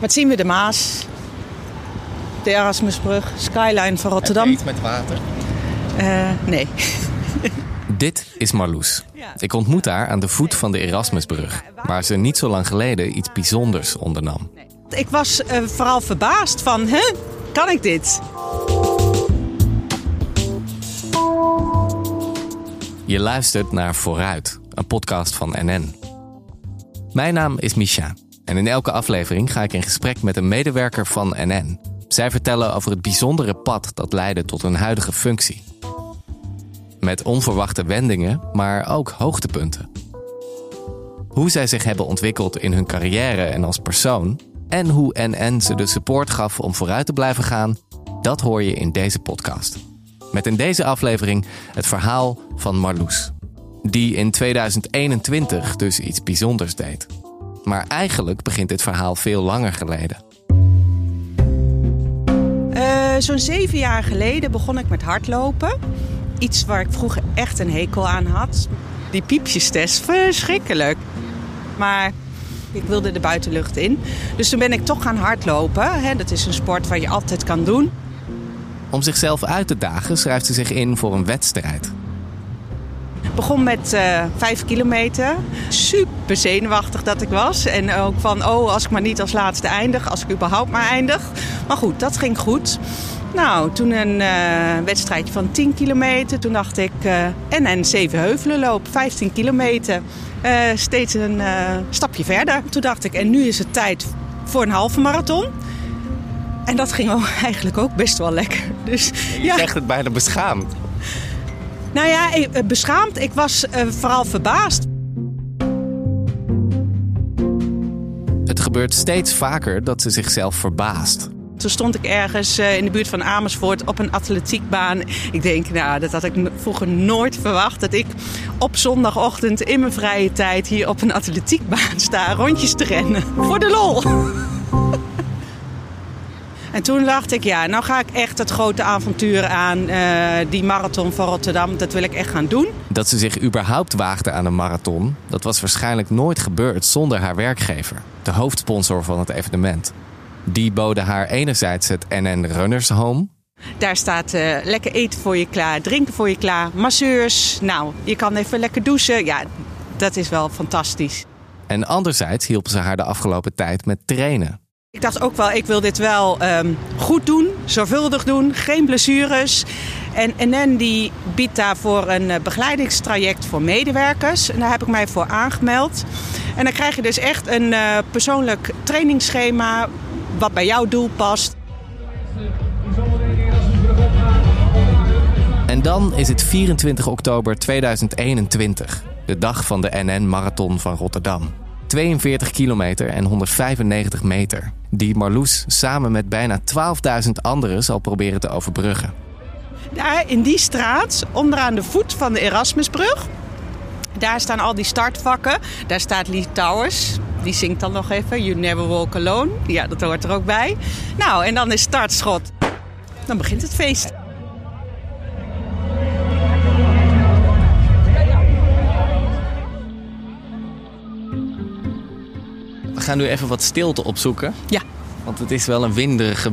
Wat zien we? De Maas, de Erasmusbrug, skyline van Rotterdam. iets met water? Uh, nee. Dit is Marloes. Ik ontmoet haar aan de voet van de Erasmusbrug, waar ze niet zo lang geleden iets bijzonders ondernam. Ik was uh, vooral verbaasd van, hè, kan ik dit? Je luistert naar Vooruit, een podcast van NN. Mijn naam is Misha en in elke aflevering ga ik in gesprek met een medewerker van NN. Zij vertellen over het bijzondere pad dat leidde tot hun huidige functie. Met onverwachte wendingen, maar ook hoogtepunten. Hoe zij zich hebben ontwikkeld in hun carrière en als persoon en hoe NN ze de support gaf om vooruit te blijven gaan, dat hoor je in deze podcast. Met in deze aflevering het verhaal van Marloes, die in 2021 dus iets bijzonders deed. Maar eigenlijk begint dit verhaal veel langer geleden. Uh, Zo'n zeven jaar geleden begon ik met hardlopen. Iets waar ik vroeger echt een hekel aan had. Die piepjestest, verschrikkelijk. Maar ik wilde de buitenlucht in. Dus toen ben ik toch gaan hardlopen. Dat is een sport waar je altijd kan doen. Om zichzelf uit te dagen schrijft ze zich in voor een wedstrijd. Ik begon met uh, vijf kilometer. Super zenuwachtig dat ik was. En ook van, oh, als ik maar niet als laatste eindig. Als ik überhaupt maar eindig. Maar goed, dat ging goed. Nou, toen een uh, wedstrijdje van 10 kilometer. Toen dacht ik, uh, en een zeven heuvelen loop, 15 kilometer. Uh, steeds een stapje verder. Toen dacht ik, en nu is het tijd voor een halve marathon. En dat ging eigenlijk ook best wel lekker. Dus, je ja. zegt het bijna beschaamd. Nou ja, beschaamd. Ik was vooral verbaasd. Het gebeurt steeds vaker dat ze zichzelf verbaast. Toen stond ik ergens eh, in de buurt van Amersfoort op een atletiekbaan. Ik denk, nou, dat had ik vroeger nooit verwacht. Dat ik op zondagochtend in mijn vrije tijd hier op een atletiekbaan sta rondjes te rennen. Voor de lol. En toen dacht ik, ja, nou ga ik echt het grote avontuur aan. Uh, die marathon van Rotterdam, dat wil ik echt gaan doen. Dat ze zich überhaupt waagde aan een marathon, dat was waarschijnlijk nooit gebeurd zonder haar werkgever. De hoofdsponsor van het evenement. Die boden haar enerzijds het NN Runners Home. Daar staat uh, lekker eten voor je klaar, drinken voor je klaar, masseurs. Nou, je kan even lekker douchen. Ja, dat is wel fantastisch. En anderzijds hielpen ze haar de afgelopen tijd met trainen. Ik dacht ook wel, ik wil dit wel um, goed doen, zorgvuldig doen, geen blessures. En NN die biedt daarvoor een eh, begeleidingstraject voor medewerkers. En daar heb ik mij voor aangemeld. En dan krijg je dus echt een uh, persoonlijk trainingsschema wat bij jouw doel past. En dan is het 24 oktober 2021, de dag van de NN Marathon van Rotterdam. 42 kilometer en 195 meter, die Marloes samen met bijna 12.000 anderen zal proberen te overbruggen. Daar in die straat, onderaan de voet van de Erasmusbrug, daar staan al die startvakken. Daar staat Lee Towers. Die zingt dan nog even You Never Walk Alone. Ja, dat hoort er ook bij. Nou, en dan is startschot. Dan begint het feest. Gaan nu even wat stilte opzoeken. Ja. Want het is wel een winderige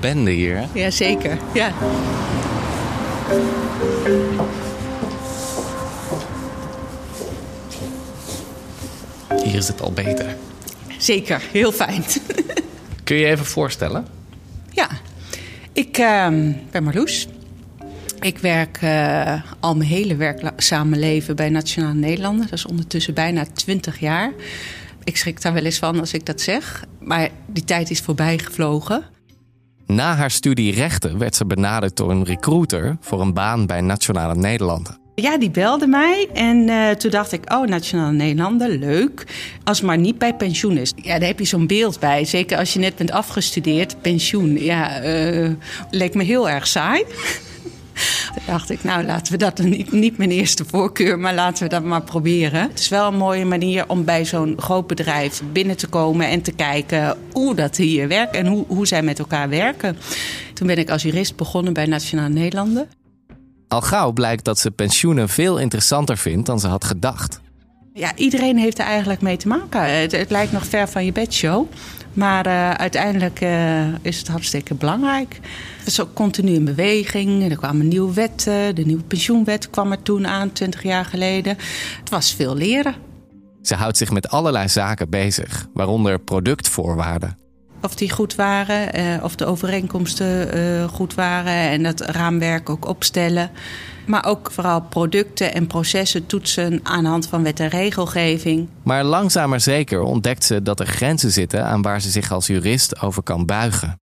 bende hier. Hè? Ja, zeker. Ja. Hier is het al beter. Zeker, heel fijn. Kun je je even voorstellen? Ja, ik uh, ben Marloes. Ik werk uh, al mijn hele werkzame leven bij Nationale Nederlanden. Dat is ondertussen bijna 20 jaar. Ik schrik daar wel eens van als ik dat zeg. Maar die tijd is voorbij gevlogen. Na haar studie rechten werd ze benaderd door een recruiter voor een baan bij Nationale Nederlanden. Ja, die belde mij en uh, toen dacht ik, oh, Nationale Nederlanden, leuk. Als maar niet bij pensioen is. Ja, daar heb je zo'n beeld bij. Zeker als je net bent afgestudeerd, pensioen. Ja, uh, leek me heel erg saai. Toen dacht ik, nou laten we dat niet, niet mijn eerste voorkeur, maar laten we dat maar proberen. Het is wel een mooie manier om bij zo'n groot bedrijf binnen te komen en te kijken hoe dat hier werkt en hoe, hoe zij met elkaar werken. Toen ben ik als jurist begonnen bij Nationale Nederlanden. Al gauw blijkt dat ze pensioenen veel interessanter vindt dan ze had gedacht. Ja, iedereen heeft er eigenlijk mee te maken. Het, het lijkt nog ver van je bedshow. Maar uh, uiteindelijk uh, is het hartstikke belangrijk. Het was ook continu in beweging. Er kwamen nieuwe wetten. De nieuwe pensioenwet kwam er toen aan, 20 jaar geleden. Het was veel leren. Ze houdt zich met allerlei zaken bezig, waaronder productvoorwaarden. Of die goed waren, uh, of de overeenkomsten uh, goed waren en het raamwerk ook opstellen. Maar ook vooral producten en processen toetsen aan de hand van wet en regelgeving. Maar langzaam maar zeker ontdekt ze dat er grenzen zitten aan waar ze zich als jurist over kan buigen.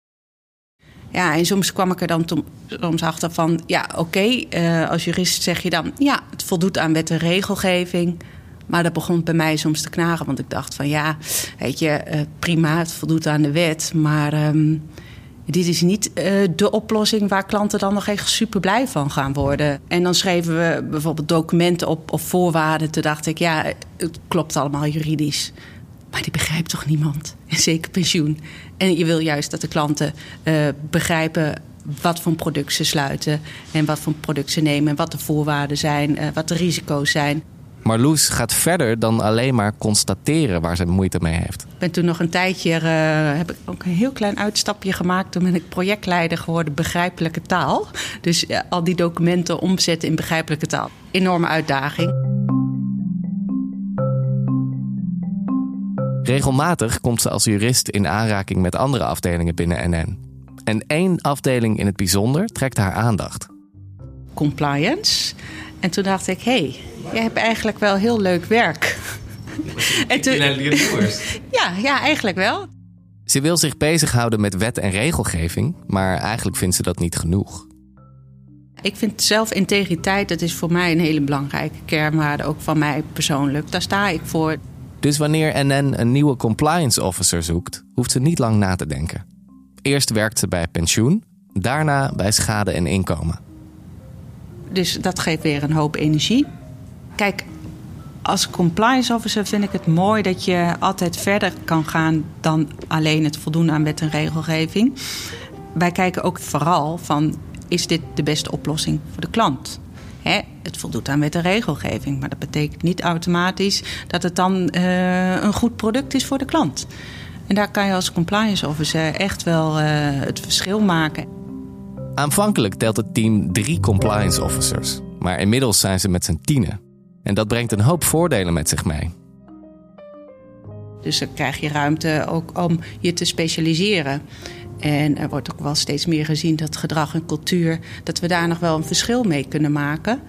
Ja, en soms kwam ik er dan soms achter van, ja, oké, okay, uh, als jurist zeg je dan, ja, het voldoet aan wet en regelgeving. Maar dat begon bij mij soms te knagen, want ik dacht van, ja, weet je, uh, prima, het voldoet aan de wet, maar um, dit is niet uh, de oplossing waar klanten dan nog echt super blij van gaan worden. En dan schreven we bijvoorbeeld documenten op of voorwaarden. Toen dacht ik, ja, het klopt allemaal juridisch. Maar die begrijpt toch niemand? Zeker pensioen. En je wil juist dat de klanten uh, begrijpen wat voor product ze sluiten. En wat voor product ze nemen. En wat de voorwaarden zijn. Wat de risico's zijn. Marloes gaat verder dan alleen maar constateren waar ze moeite mee heeft. Ik ben toen nog een tijdje, uh, heb ik ook een heel klein uitstapje gemaakt. Toen ben ik projectleider geworden begrijpelijke taal. Dus uh, al die documenten omzetten in begrijpelijke taal. Enorme uitdaging. Regelmatig komt ze als jurist in aanraking met andere afdelingen binnen NN. En één afdeling in het bijzonder trekt haar aandacht. Compliance. En toen dacht ik, hé, hey, jij hebt eigenlijk wel heel leuk werk. en toen, ja, ja, eigenlijk wel. Ze wil zich bezighouden met wet en regelgeving, maar eigenlijk vindt ze dat niet genoeg. Ik vind zelf integriteit, dat is voor mij een hele belangrijke kernwaarde, ook van mij persoonlijk. Daar sta ik voor. Dus wanneer NN een nieuwe compliance officer zoekt, hoeft ze niet lang na te denken. Eerst werkt ze bij pensioen, daarna bij schade en inkomen. Dus dat geeft weer een hoop energie. Kijk, als compliance officer vind ik het mooi dat je altijd verder kan gaan dan alleen het voldoen aan wet en regelgeving. Wij kijken ook vooral van is dit de beste oplossing voor de klant? Het voldoet aan wet en regelgeving, maar dat betekent niet automatisch dat het dan uh, een goed product is voor de klant. En daar kan je als compliance officer echt wel uh, het verschil maken. Aanvankelijk telt het team drie compliance officers, maar inmiddels zijn ze met z'n tienen. En dat brengt een hoop voordelen met zich mee. Dus dan krijg je ruimte ook om je te specialiseren. En er wordt ook wel steeds meer gezien dat gedrag en cultuur, dat we daar nog wel een verschil mee kunnen maken.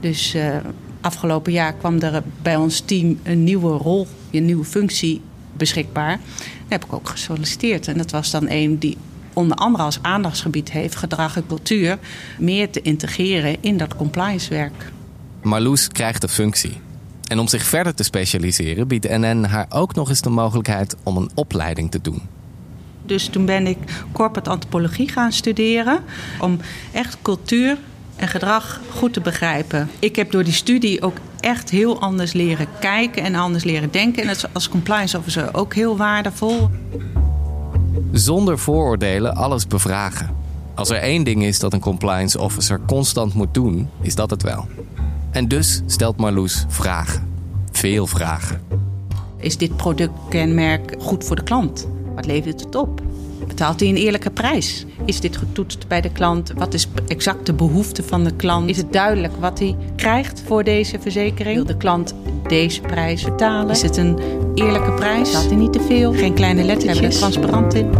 Dus uh, afgelopen jaar kwam er bij ons team een nieuwe rol, een nieuwe functie beschikbaar. Daar heb ik ook gesolliciteerd. En dat was dan een die onder andere als aandachtsgebied heeft gedrag en cultuur meer te integreren in dat compliance werk. Marloes krijgt de functie. En om zich verder te specialiseren biedt NN haar ook nog eens de mogelijkheid om een opleiding te doen. Dus toen ben ik corporate antropologie gaan studeren om echt cultuur en gedrag goed te begrijpen. Ik heb door die studie ook echt heel anders leren kijken en anders leren denken. En dat is als compliance officer ook heel waardevol. Zonder vooroordelen alles bevragen. Als er één ding is dat een compliance officer constant moet doen, is dat het wel. En dus stelt Marloes vragen. Veel vragen. Is dit productkenmerk goed voor de klant? Wat levert het op? Betaalt hij een eerlijke prijs? Is dit getoetst bij de klant? Wat is exact de behoefte van de klant? Is het duidelijk wat hij krijgt voor deze verzekering? Wil de klant deze prijs betalen? Is het een eerlijke prijs? Staat hij niet te veel? Geen kleine lettertjes? Hebben er transparant in?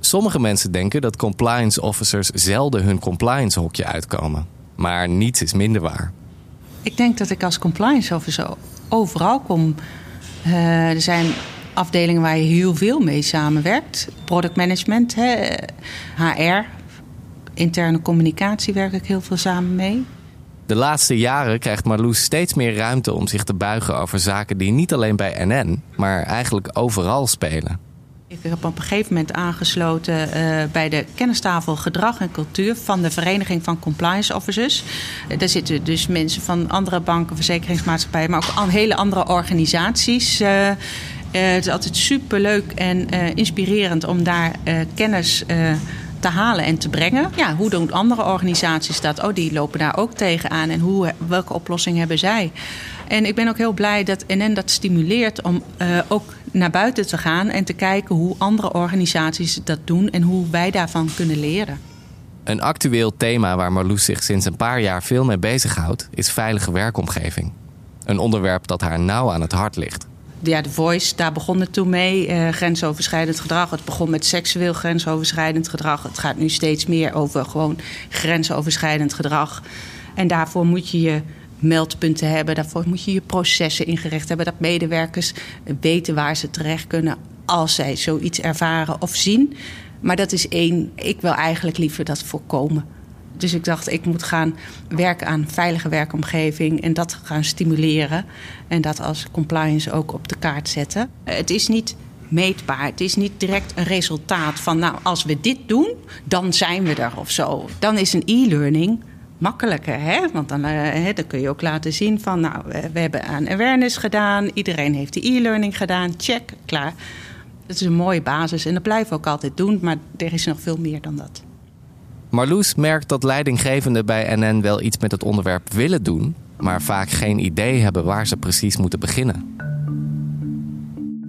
Sommige mensen denken dat compliance officers zelden hun compliance hokje uitkomen. Maar niets is minder waar. Ik denk dat ik als compliance officer overal kom. Uh, er zijn afdelingen waar je heel veel mee samenwerkt. Product management, hè, HR, interne communicatie werk ik heel veel samen mee. De laatste jaren krijgt Marloes steeds meer ruimte om zich te buigen over zaken die niet alleen bij NN, maar eigenlijk overal spelen. Ik heb op een gegeven moment aangesloten uh, bij de kennistafel Gedrag en Cultuur van de Vereniging van Compliance Officers. Uh, daar zitten dus mensen van andere banken, verzekeringsmaatschappijen, maar ook hele andere organisaties. Uh, het is altijd super leuk en inspirerend om daar kennis te halen en te brengen. Ja, hoe doen andere organisaties dat? Oh, die lopen daar ook tegenaan. En hoe, welke oplossing hebben zij? En ik ben ook heel blij dat NN dat stimuleert om uh, ook naar buiten te gaan en te kijken hoe andere organisaties dat doen en hoe wij daarvan kunnen leren. Een actueel thema waar Marloes zich sinds een paar jaar veel mee bezighoudt, is veilige werkomgeving. Een onderwerp dat haar nauw aan het hart ligt. Ja, de Voice, daar begon het toen mee. Uh, grensoverschrijdend gedrag. Het begon met seksueel grensoverschrijdend gedrag. Het gaat nu steeds meer over gewoon grensoverschrijdend gedrag. En daarvoor moet je je meldpunten hebben. Daarvoor moet je je processen ingericht hebben. Dat medewerkers weten waar ze terecht kunnen als zij zoiets ervaren of zien. Maar dat is één. Ik wil eigenlijk liever dat voorkomen. Dus ik dacht, ik moet gaan werken aan veilige werkomgeving en dat gaan stimuleren. En dat als compliance ook op de kaart zetten. Het is niet meetbaar. Het is niet direct een resultaat van, nou, als we dit doen, dan zijn we er of zo. Dan is een e-learning makkelijker, hè? Want dan, uh, dan kun je ook laten zien van, nou, we hebben aan awareness gedaan, iedereen heeft de e-learning gedaan, check, klaar. Dat is een mooie basis en dat blijven we ook altijd doen, maar er is nog veel meer dan dat. Marloes merkt dat leidinggevenden bij NN wel iets met het onderwerp willen doen, maar vaak geen idee hebben waar ze precies moeten beginnen.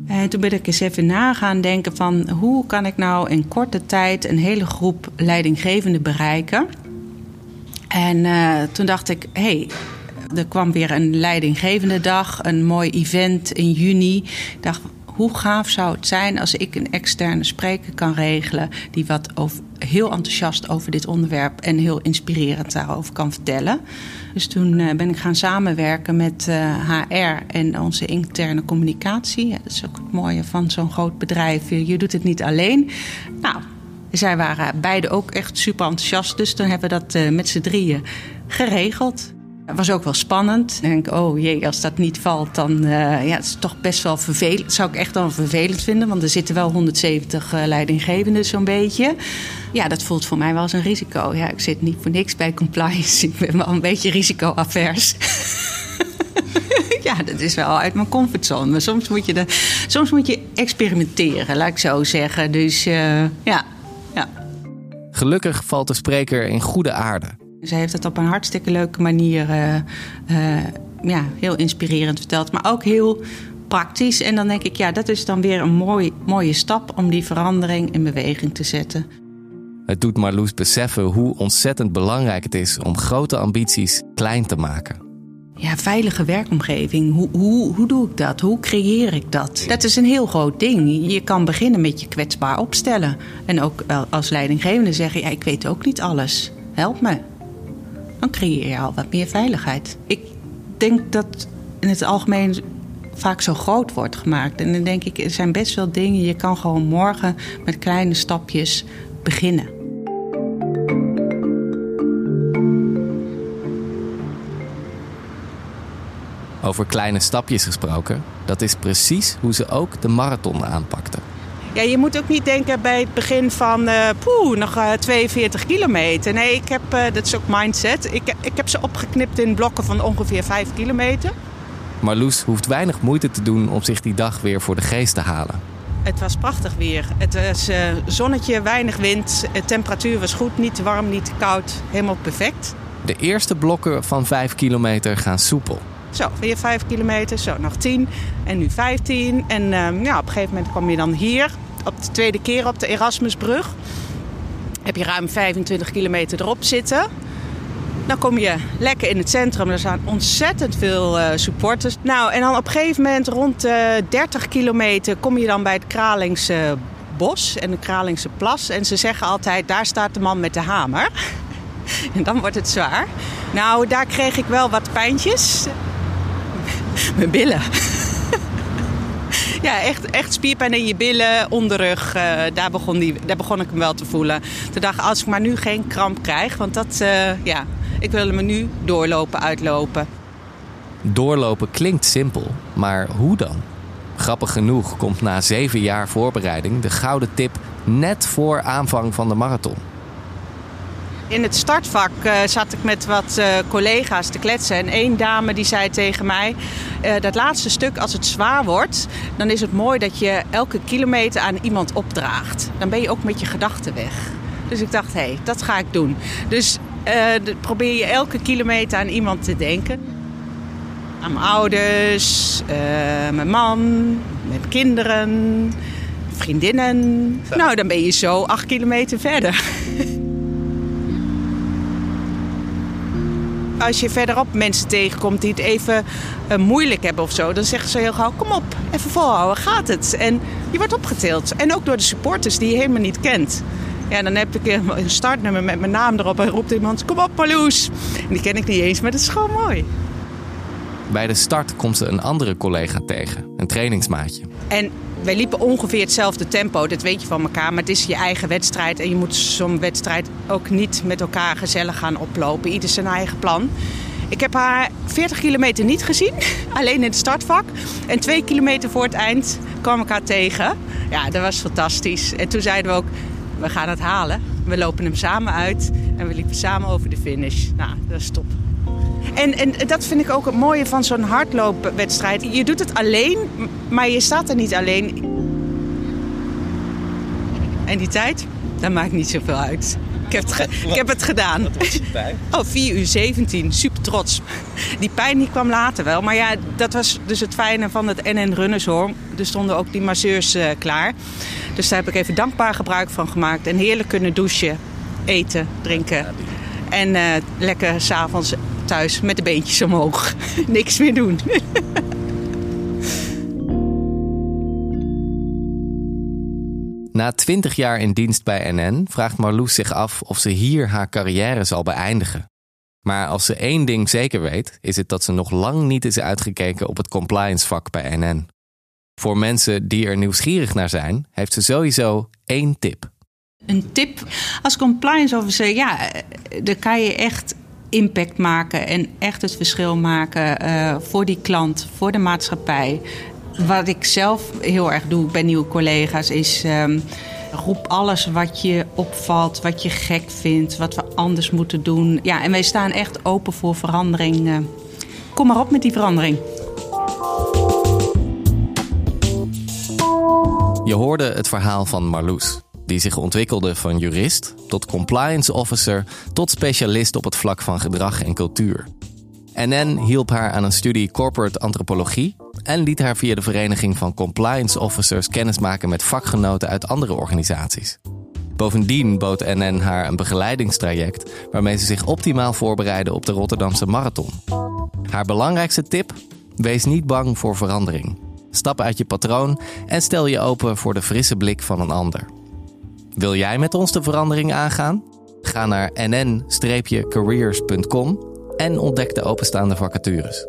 En toen ben ik eens even na gaan denken van hoe kan ik nou in korte tijd een hele groep leidinggevenden bereiken. En uh, toen dacht ik, hé, hey, er kwam weer een leidinggevende dag, een mooi event in juni. Ik dacht, hoe gaaf zou het zijn als ik een externe spreker kan regelen die wat over, heel enthousiast over dit onderwerp en heel inspirerend daarover kan vertellen. Dus toen uh, ben ik gaan samenwerken met HR en onze interne communicatie. Dat is ook het mooie van zo'n groot bedrijf. Je doet het niet alleen. Nou, zij waren beide ook echt super enthousiast. Dus toen hebben we dat uh, met z'n drieën geregeld. Het was ook wel spannend. Ik denk, oh jee, als dat niet valt, dan uh, ja, het is toch best wel vervelend. Zou ik echt wel vervelend vinden, want er zitten wel 170 uh, leidinggevenden zo'n beetje. Ja, dat voelt voor mij wel als een risico. Ja, ik zit niet voor niks bij compliance. Ik ben wel een beetje risicoavers. ja, dat is wel uit mijn comfortzone. Maar soms moet je, soms moet je experimenteren, laat ik zo zeggen. Dus uh, ja, ja. Gelukkig valt de spreker in goede aarde. Ze heeft het op een hartstikke leuke manier uh, uh, ja, heel inspirerend verteld, maar ook heel praktisch. En dan denk ik, ja, dat is dan weer een mooi, mooie stap om die verandering in beweging te zetten. Het doet Marloes beseffen hoe ontzettend belangrijk het is om grote ambities klein te maken. Ja, veilige werkomgeving. Hoe, hoe, hoe doe ik dat? Hoe creëer ik dat? Dat is een heel groot ding. Je kan beginnen met je kwetsbaar opstellen. En ook als leidinggevende zeggen: ja, ik weet ook niet alles. Help me dan creëer je al wat meer veiligheid. Ik denk dat in het algemeen vaak zo groot wordt gemaakt. En dan denk ik, er zijn best wel dingen. Je kan gewoon morgen met kleine stapjes beginnen. Over kleine stapjes gesproken, dat is precies hoe ze ook de marathon aanpakten. Ja, je moet ook niet denken bij het begin van uh, poeh, nog uh, 42 kilometer. Nee, ik heb, uh, dat is ook mindset. Ik, ik heb ze opgeknipt in blokken van ongeveer 5 kilometer. Marloes hoeft weinig moeite te doen om zich die dag weer voor de geest te halen. Het was prachtig weer. Het was zonnetje, weinig wind. De temperatuur was goed, niet te warm, niet te koud. Helemaal perfect. De eerste blokken van 5 kilometer gaan soepel. Zo, weer 5 kilometer, zo nog 10 en nu 15. En uh, ja, op een gegeven moment kwam je dan hier op de tweede keer op de Erasmusbrug. Heb je ruim 25 kilometer erop zitten. Dan kom je lekker in het centrum. Er staan ontzettend veel uh, supporters. Nou, en dan op een gegeven moment rond uh, 30 kilometer kom je dan bij het Kralingse bos en de Kralingse plas. En ze zeggen altijd, daar staat de man met de hamer. en dan wordt het zwaar. Nou, daar kreeg ik wel wat pijntjes. Mijn billen ja, echt, echt spierpijn in je billen, onderrug. Uh, daar, begon die, daar begon ik hem wel te voelen. Toen dacht als ik maar nu geen kramp krijg, want dat, uh, ja, ik wil me nu doorlopen, uitlopen. Doorlopen klinkt simpel, maar hoe dan? Grappig genoeg komt na zeven jaar voorbereiding de gouden tip net voor aanvang van de marathon. In het startvak uh, zat ik met wat uh, collega's te kletsen. En één dame die zei tegen mij... Uh, dat laatste stuk, als het zwaar wordt... dan is het mooi dat je elke kilometer aan iemand opdraagt. Dan ben je ook met je gedachten weg. Dus ik dacht, hé, hey, dat ga ik doen. Dus probeer je elke kilometer aan iemand te denken. Aan mijn ouders, mijn man, mijn kinderen, vriendinnen. Nou, dan ben je zo acht kilometer verder. Als je verderop mensen tegenkomt die het even uh, moeilijk hebben of zo, dan zeggen ze heel gauw: kom op, even volhouden, gaat het? En je wordt opgetild. En ook door de supporters die je helemaal niet kent. Ja, dan heb ik een startnummer met mijn naam erop en roept iemand: Kom op, Marloes. En die ken ik niet eens, maar dat is gewoon mooi. Bij de start komt ze een andere collega tegen, een trainingsmaatje. En wij liepen ongeveer hetzelfde tempo, dat weet je van elkaar. Maar het is je eigen wedstrijd en je moet zo'n wedstrijd ook niet met elkaar gezellig gaan oplopen. Ieder zijn eigen plan. Ik heb haar 40 kilometer niet gezien, alleen in het startvak. En twee kilometer voor het eind kwam ik haar tegen. Ja, dat was fantastisch. En toen zeiden we ook, we gaan het halen. We lopen hem samen uit en we liepen samen over de finish. Nou, dat is top. En, en dat vind ik ook het mooie van zo'n hardloopwedstrijd. Je doet het alleen, maar je staat er niet alleen. En die tijd, dat maakt niet zoveel uit. Ik heb het, ik heb het gedaan. Wat was het bij? Oh, 4 uur 17. Super trots. Die pijn die kwam later wel. Maar ja, dat was dus het fijne van het NN Runners hoor. Er stonden ook die masseurs uh, klaar. Dus daar heb ik even dankbaar gebruik van gemaakt. En heerlijk kunnen douchen, eten, drinken. En uh, lekker s'avonds thuis met de beentjes omhoog. Niks meer doen. Na twintig jaar in dienst bij NN vraagt Marloes zich af of ze hier haar carrière zal beëindigen. Maar als ze één ding zeker weet, is het dat ze nog lang niet is uitgekeken op het compliance vak bij NN. Voor mensen die er nieuwsgierig naar zijn, heeft ze sowieso één tip. Een tip als compliance officer, ja, dan kan je echt impact maken en echt het verschil maken uh, voor die klant, voor de maatschappij. Wat ik zelf heel erg doe bij nieuwe collega's is. Um, roep alles wat je opvalt, wat je gek vindt, wat we anders moeten doen. Ja, en wij staan echt open voor verandering. Uh, kom maar op met die verandering. Je hoorde het verhaal van Marloes die zich ontwikkelde van jurist tot compliance officer tot specialist op het vlak van gedrag en cultuur. NN hielp haar aan een studie corporate antropologie en liet haar via de Vereniging van Compliance Officers kennismaken met vakgenoten uit andere organisaties. Bovendien bood NN haar een begeleidingstraject waarmee ze zich optimaal voorbereidde op de Rotterdamse Marathon. Haar belangrijkste tip: wees niet bang voor verandering. Stap uit je patroon en stel je open voor de frisse blik van een ander. Wil jij met ons de verandering aangaan? Ga naar nn-careers.com en ontdek de openstaande vacatures.